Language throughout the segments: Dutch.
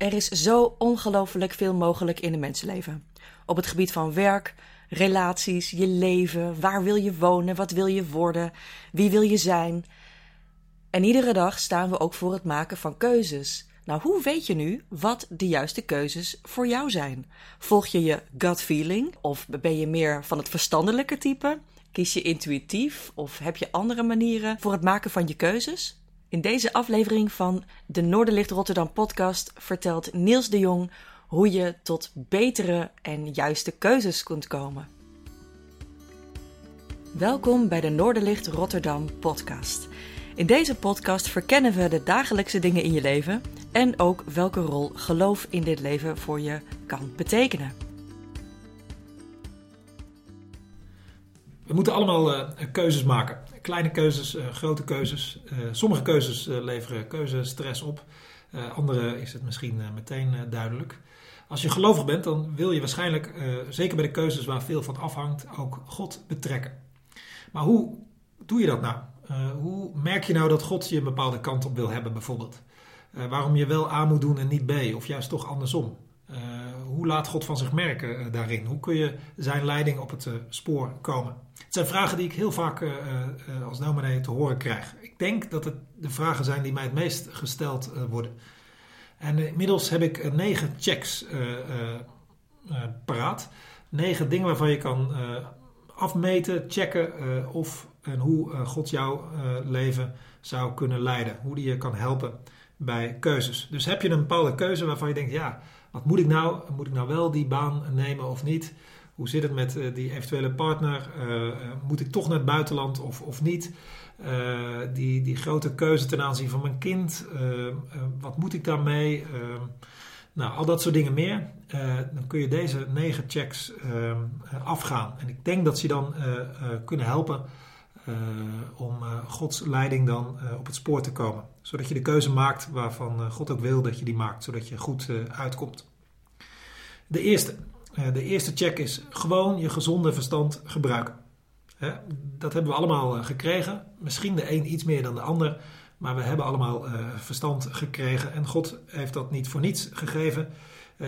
Er is zo ongelooflijk veel mogelijk in een mensenleven. Op het gebied van werk, relaties, je leven, waar wil je wonen, wat wil je worden, wie wil je zijn. En iedere dag staan we ook voor het maken van keuzes. Nou, hoe weet je nu wat de juiste keuzes voor jou zijn? Volg je je gut feeling of ben je meer van het verstandelijke type? Kies je intuïtief of heb je andere manieren voor het maken van je keuzes? In deze aflevering van de Noorderlicht Rotterdam podcast vertelt Niels de Jong hoe je tot betere en juiste keuzes kunt komen. Welkom bij de Noorderlicht Rotterdam podcast. In deze podcast verkennen we de dagelijkse dingen in je leven en ook welke rol geloof in dit leven voor je kan betekenen. We moeten allemaal uh, keuzes maken. Kleine keuzes, uh, grote keuzes. Uh, sommige keuzes leveren keuzestress op. andere is het misschien meteen duidelijk. Als je gelovig bent, dan wil je waarschijnlijk, zeker bij de keuzes waar veel van afhangt, ook God betrekken. Maar hoe doe je dat nou? hoe merk je nou dat God je een bepaalde kant op wil hebben, bijvoorbeeld? waarom je wel A moet doen en niet B, of juist toch andersom? hoe laat God van zich merken daarin? Hoe kun je zijn leiding op het spoor komen? Het zijn vragen die ik heel vaak uh, uh, als dominee te horen krijg. Ik denk dat het de vragen zijn die mij het meest gesteld uh, worden. En inmiddels heb ik negen checks paraat. Negen dingen waarvan je kan afmeten, checken of en hoe God jouw leven zou kunnen leiden. Hoe die je kan helpen bij keuzes. Dus heb je een bepaalde keuze waarvan je denkt, ja, wat moet ik nou? Moet ik nou wel die baan nemen of niet? Hoe zit het met uh, die eventuele partner? Uh, moet ik toch naar het buitenland of, of niet? die, die grote keuze ten aanzien van mijn kind. wat moet ik daarmee? nou, al dat soort dingen meer. dan kun je deze negen checks afgaan. En ik denk dat ze dan kunnen helpen om Gods leiding dan op het spoor te komen. Zodat je de keuze maakt waarvan God ook wil dat je die maakt. Zodat je goed uitkomt. De eerste. Eh, de eerste check is gewoon je gezonde verstand gebruiken. Dat hebben we allemaal eh, gekregen. Misschien de een iets meer dan de ander. Maar we hebben allemaal eh, verstand gekregen. En God heeft dat niet voor niets gegeven.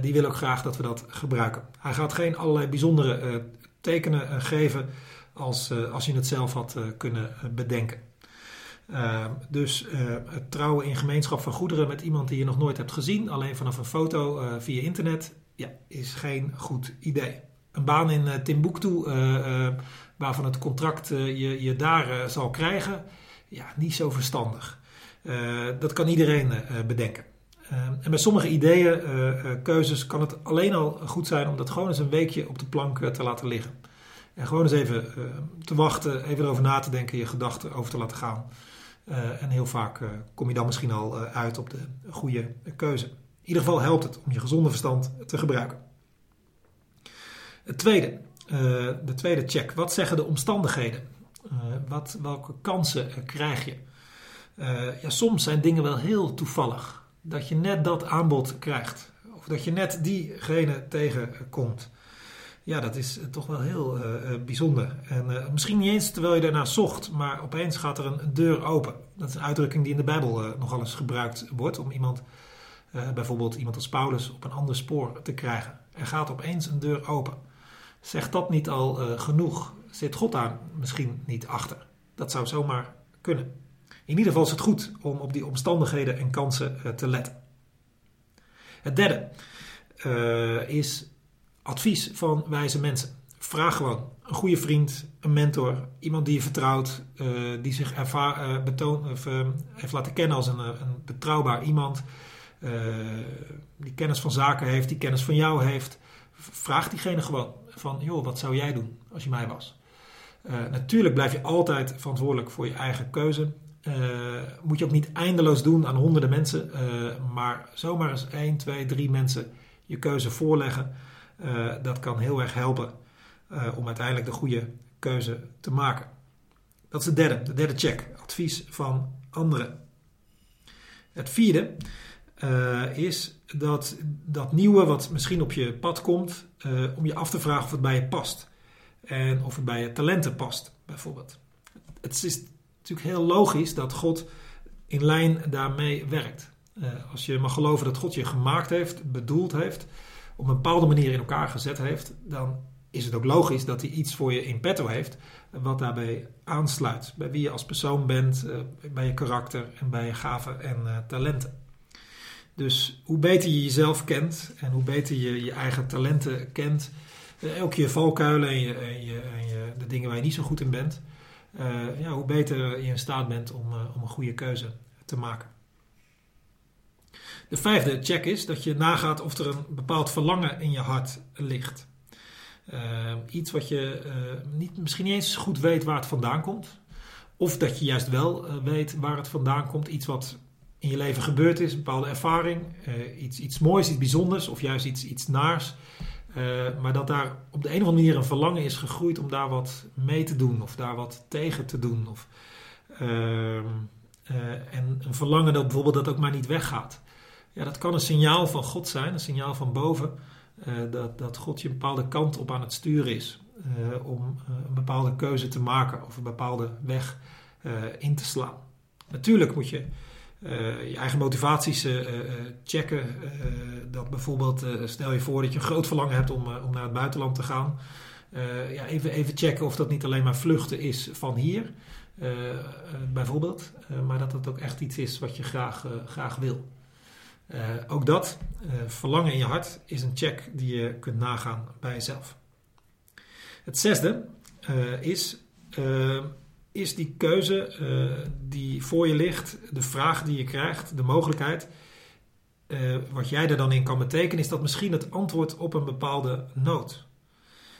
Die wil ook graag dat we dat gebruiken. Hij gaat geen allerlei bijzondere tekenen geven als, als je het zelf had kunnen bedenken. dus het trouwen in gemeenschap van goederen met iemand die je nog nooit hebt gezien, alleen vanaf een foto via internet, ja, is geen goed idee. Een baan in uh, Timbuktu, uh, waarvan het contract je, je daar zal krijgen, ja, niet zo verstandig. dat kan iedereen bedenken. en bij sommige ideeën, keuzes, kan het alleen al goed zijn om dat gewoon eens een weekje op de plank te laten liggen. En gewoon eens even te wachten, even erover na te denken, je gedachten over te laten gaan. en heel vaak kom je dan misschien al uit op de goede keuze. Ieder geval helpt het om je gezonde verstand te gebruiken. Het tweede, uh, de tweede check. Wat zeggen de omstandigheden? Uh, wat, welke kansen krijg je? Uh, ja, soms zijn dingen wel heel toevallig. Dat je net dat aanbod krijgt. Of dat je net diegene tegenkomt. Ja, dat is toch wel heel bijzonder. En misschien niet eens terwijl je daarna zocht, maar opeens gaat er een deur open. Dat is een uitdrukking die in de Bijbel nogal eens gebruikt wordt om iemand uh, bijvoorbeeld iemand als Paulus op een ander spoor te krijgen. Er gaat opeens een deur open. Zegt dat niet al uh, genoeg? Zit God daar misschien niet achter? Dat zou zomaar kunnen. In ieder geval is het goed om op die omstandigheden en kansen uh, te letten. Het derde is advies van wijze mensen. Vraag gewoon een goede vriend, een mentor, iemand die je vertrouwt, die zich of, heeft laten kennen als een, een betrouwbaar iemand die kennis van zaken heeft, die kennis van jou heeft. Vraag diegene gewoon van, joh, wat zou jij doen als je mij was? Uh, natuurlijk blijf je altijd verantwoordelijk voor je eigen keuze. Uh, moet je ook niet eindeloos doen aan honderden mensen, maar zomaar eens 1, 2, 3 mensen je keuze voorleggen. dat kan heel erg helpen om uiteindelijk de goede keuze te maken. Dat is de derde, de derde check. Advies van anderen. Het vierde uh, is dat dat nieuwe wat misschien op je pad komt, uh, om je af te vragen of het bij je past. En of het bij je talenten past, bijvoorbeeld. Het is natuurlijk heel logisch dat God in lijn daarmee werkt. als je mag geloven dat God je gemaakt heeft, bedoeld heeft, op een bepaalde manier in elkaar gezet heeft, dan is het ook logisch dat hij iets voor je in petto heeft wat daarbij aansluit. Bij wie je als persoon bent, bij je karakter en bij je gaven en talenten. Dus hoe beter je jezelf kent en hoe beter je je eigen talenten kent, uh, ook je valkuilen en, je, en, je, en je, de dingen waar je niet zo goed in bent, uh, ja, hoe beter je in staat bent om, uh, om een goede keuze te maken. De vijfde check is dat je nagaat of er een bepaald verlangen in je hart ligt. iets wat je niet, misschien niet eens goed weet waar het vandaan komt. Of dat je juist wel weet waar het vandaan komt. Iets wat in je leven gebeurd is, een bepaalde ervaring, uh, iets, iets moois, iets bijzonders of juist iets, iets naars. Uh, maar dat daar op de een of andere manier een verlangen is gegroeid om daar wat mee te doen of daar wat tegen te doen. Of, uh, en een verlangen dat bijvoorbeeld dat ook maar niet weggaat. Ja, dat kan een signaal van God zijn, een signaal van boven, dat, dat God je een bepaalde kant op aan het sturen is. om een bepaalde keuze te maken of een bepaalde weg in te slaan. Natuurlijk moet je je eigen motivaties uh, checken. dat bijvoorbeeld, stel je voor dat je een groot verlangen hebt om, om naar het buitenland te gaan. ja, even, even checken of dat niet alleen maar vluchten is van hier, bijvoorbeeld. maar dat het ook echt iets is wat je graag, graag wil. ook dat, verlangen in je hart, is een check die je kunt nagaan bij jezelf. Het zesde is is die keuze uh, die voor je ligt, de vraag die je krijgt, de mogelijkheid, uh, wat jij er dan in kan betekenen, is dat misschien het antwoord op een bepaalde nood.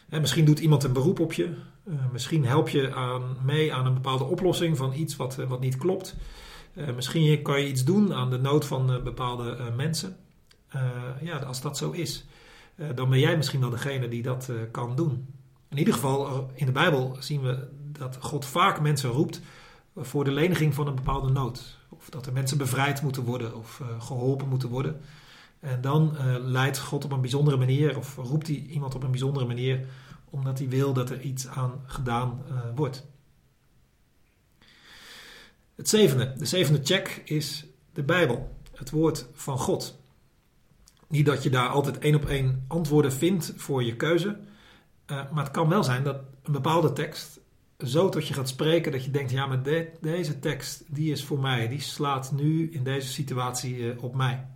En misschien doet iemand een beroep op je, uh, misschien help je aan, mee aan een bepaalde oplossing van iets wat, wat niet klopt. misschien kan je iets doen aan de nood van bepaalde mensen. ja, als dat zo is, dan ben jij misschien wel degene die dat kan doen. In ieder geval, in de Bijbel zien we dat God vaak mensen roept voor de leniging van een bepaalde nood. Of dat er mensen bevrijd moeten worden of uh, geholpen moeten worden. En dan uh, leidt God op een bijzondere manier, of roept hij iemand op een bijzondere manier, omdat hij wil dat er iets aan gedaan uh, wordt. Het zevende, de zevende check is de Bijbel, het woord van God. Niet dat je daar altijd één op één antwoorden vindt voor je keuze, maar het kan wel zijn dat een bepaalde tekst zo tot je gaat spreken dat je denkt, ja, maar deze tekst, die is voor mij, die slaat nu in deze situatie uh, op mij.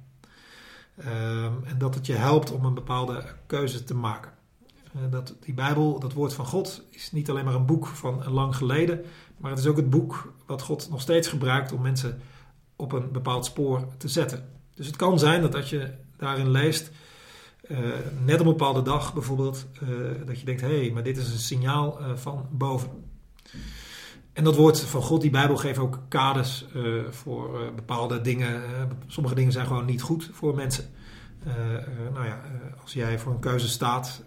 Um, en dat het je helpt om een bepaalde keuze te maken. Uh, dat, die Bijbel, dat woord van God, is niet alleen maar een boek van lang geleden, maar het is ook het boek wat God nog steeds gebruikt om mensen op een bepaald spoor te zetten. Dus het kan zijn dat als je daarin leest, uh, net op een bepaalde dag bijvoorbeeld, dat je denkt, hé, hey, maar dit is een signaal van boven. En dat woord van God, die Bijbel geeft ook kaders uh, voor uh, bepaalde dingen. Uh, sommige dingen zijn gewoon niet goed voor mensen. nou ja, als jij voor een keuze staat,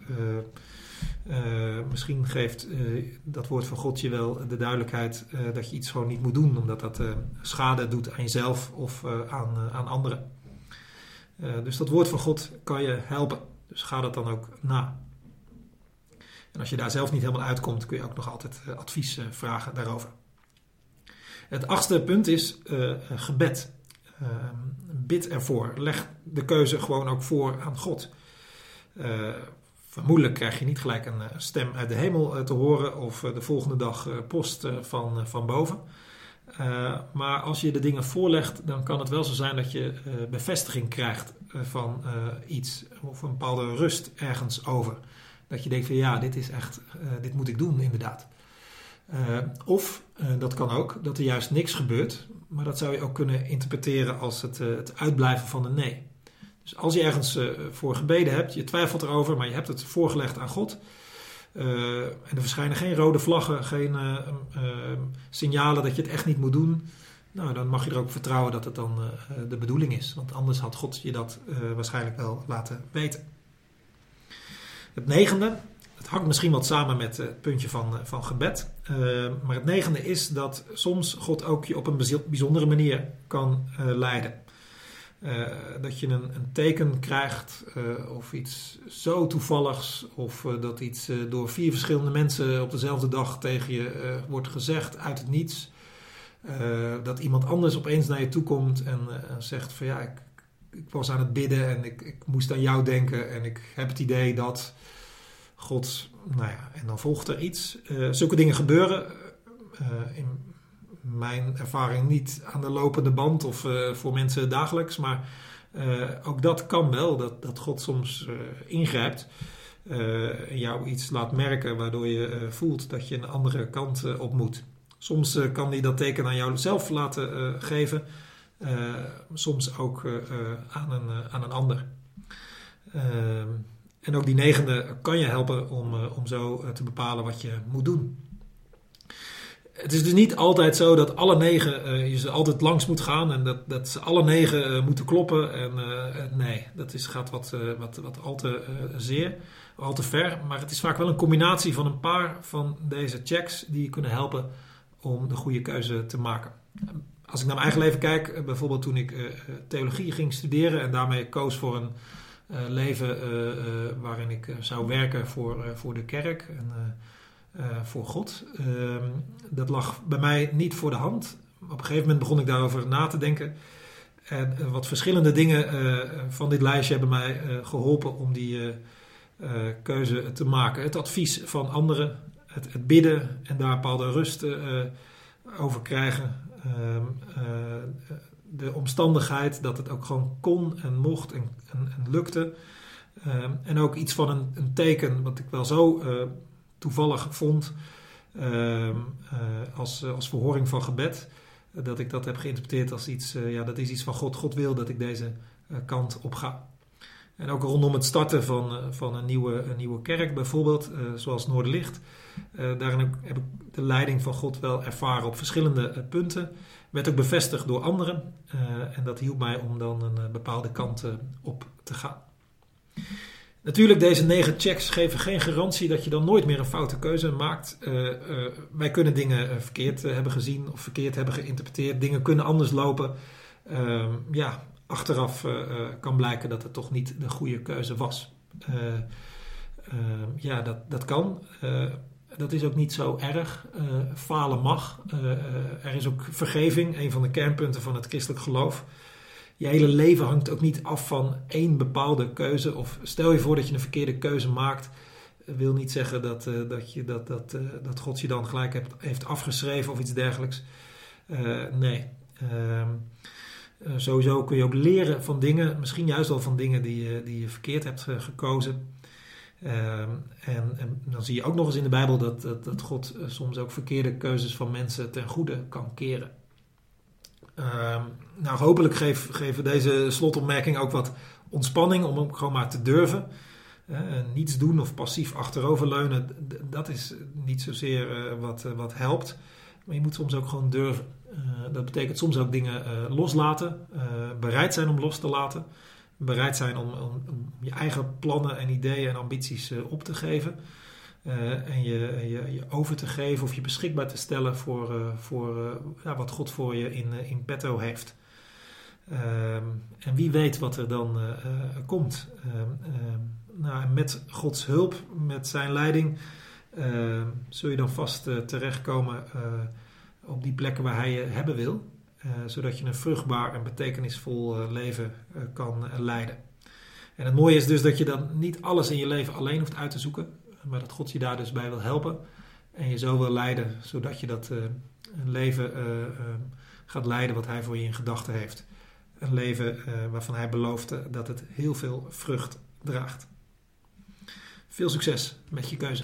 misschien geeft dat woord van God je wel de duidelijkheid dat je iets gewoon niet moet doen, omdat dat schade doet aan jezelf of aan, aan anderen. dus dat woord van God kan je helpen. Dus ga dat dan ook na. En als je daar zelf niet helemaal uitkomt, kun je ook nog altijd eh, advies eh, vragen daarover. Het achtste punt is uh, gebed. Uh, bid ervoor. Leg de keuze gewoon ook voor aan God. Vermoedelijk krijg je niet gelijk een stem uit de hemel te horen of de volgende dag post van, van boven. maar als je de dingen voorlegt, dan kan het wel zo zijn dat je bevestiging krijgt van iets of een bepaalde rust ergens over. Dat je denkt van ja, dit is echt, uh, dit moet ik doen inderdaad. Uh, of, uh, dat kan ook, dat er juist niks gebeurt. Maar dat zou je ook kunnen interpreteren als het, het uitblijven van een nee. Dus als je ergens voor gebeden hebt, je twijfelt erover, maar je hebt het voorgelegd aan God. en er verschijnen geen rode vlaggen, geen signalen dat je het echt niet moet doen. Nou, dan mag je er ook vertrouwen dat het dan de bedoeling is. Want anders had God je dat waarschijnlijk wel laten weten. Het negende, het hangt misschien wat samen met het puntje van, eh, van gebed. Uh, maar het negende is dat soms God ook je op een bijzondere manier kan uh, leiden. Dat je een, een teken krijgt of iets zo toevalligs, of dat iets door vier verschillende mensen op dezelfde dag tegen je wordt gezegd uit het niets. dat iemand anders opeens naar je toe komt en zegt van ja, ik, ik was aan het bidden en ik, ik moest aan jou denken en ik heb het idee dat God, nou ja, en dan volgt er iets. zulke dingen gebeuren in mijn ervaring niet aan de lopende band of voor mensen dagelijks, maar ook dat kan wel, dat, dat God soms ingrijpt uh, jou iets laat merken waardoor je voelt dat je een andere kant op moet. Soms kan hij dat teken aan jou zelf laten geven, soms ook aan, een, aan een ander. Ehm, en ook die negende kan je helpen om, om zo te bepalen wat je moet doen. Het is dus niet altijd zo dat alle negen je ze altijd langs moet gaan en dat, dat ze alle negen moeten kloppen. En, nee, dat is, gaat wat, wat, wat al te zeer al te ver. Maar het is vaak wel een combinatie van een paar van deze checks die je kunnen helpen om de goede keuze te maken. Als ik naar mijn eigen leven kijk, eh, bijvoorbeeld toen ik uh, theologie ging studeren en daarmee koos voor een leven waarin ik zou werken voor, voor de kerk en voor God. Ehm, dat lag bij mij niet voor de hand. Op een gegeven moment begon ik daarover na te denken. En wat verschillende dingen van dit lijstje hebben mij geholpen om die keuze te maken. Het advies van anderen, het, bidden en daar bepaalde rust over krijgen. Ehm, eh, de omstandigheid dat het ook gewoon kon en mocht en, en, lukte. Ehm, en ook iets van een, een, teken wat ik wel zo toevallig vond ehm, als, als verhoring van gebed. dat ik dat heb geïnterpreteerd als iets, ja, dat is iets van God. God wil dat ik deze kant op ga. En ook rondom het starten van, eh, van een, nieuwe, een nieuwe kerk, bijvoorbeeld, uh, zoals Noorderlicht. Uh, daarin heb ik de leiding van God wel ervaren op verschillende punten. Werd ook bevestigd door anderen. en dat hielp mij om dan een bepaalde kant op te gaan. Natuurlijk, deze negen checks geven geen garantie dat je dan nooit meer een foute keuze maakt. wij kunnen dingen verkeerd hebben gezien of verkeerd hebben geïnterpreteerd. Dingen kunnen anders lopen. Ehm, ja, achteraf uh, kan blijken dat het toch niet de goede keuze was. Uh, ja, dat, dat kan. dat is ook niet zo erg. falen mag. er is ook vergeving, een van de kernpunten van het christelijk geloof. Je hele leven hangt ook niet af van één bepaalde keuze. Of stel je voor dat je een verkeerde keuze maakt. Wil niet zeggen dat, dat, je, dat, dat, dat God je dan gelijk hebt, heeft afgeschreven of iets dergelijks. nee. Uh, sowieso kun je ook leren van dingen, misschien juist al van dingen die, je, die je verkeerd hebt uh, gekozen. Ehm, en, en, dan zie je ook nog eens in de Bijbel dat, dat, dat God uh, soms ook verkeerde keuzes van mensen ten goede kan keren. Ehm, nou, hopelijk geef, geven deze slotopmerking ook wat ontspanning om ook gewoon maar te durven. niets doen of passief achteroverleunen, dat is niet zozeer wat, wat helpt. Maar je moet soms ook gewoon durven. Eh, dat betekent soms ook dingen uh, loslaten, uh, bereid zijn om los te laten, bereid zijn om, om, om je eigen plannen en ideeën en ambities op te geven. en je, je, je, over te geven of je beschikbaar te stellen voor, voor ja, wat God voor je in, in petto heeft. Ehm, en wie weet wat er dan komt. Ehm, ehm, nou, met Gods hulp, met zijn leiding, zul je dan vast terechtkomen op die plekken waar hij je hebben wil. Zodat je een vruchtbaar en betekenisvol leven kan leiden. En het mooie is dus dat je dan niet alles in je leven alleen hoeft uit te zoeken, maar dat God je daar dus bij wil helpen en je zo wil leiden, zodat je dat een leven gaat leiden wat hij voor je in gedachten heeft. Een leven waarvan hij beloofde dat het heel veel vrucht draagt. Veel succes met je keuze.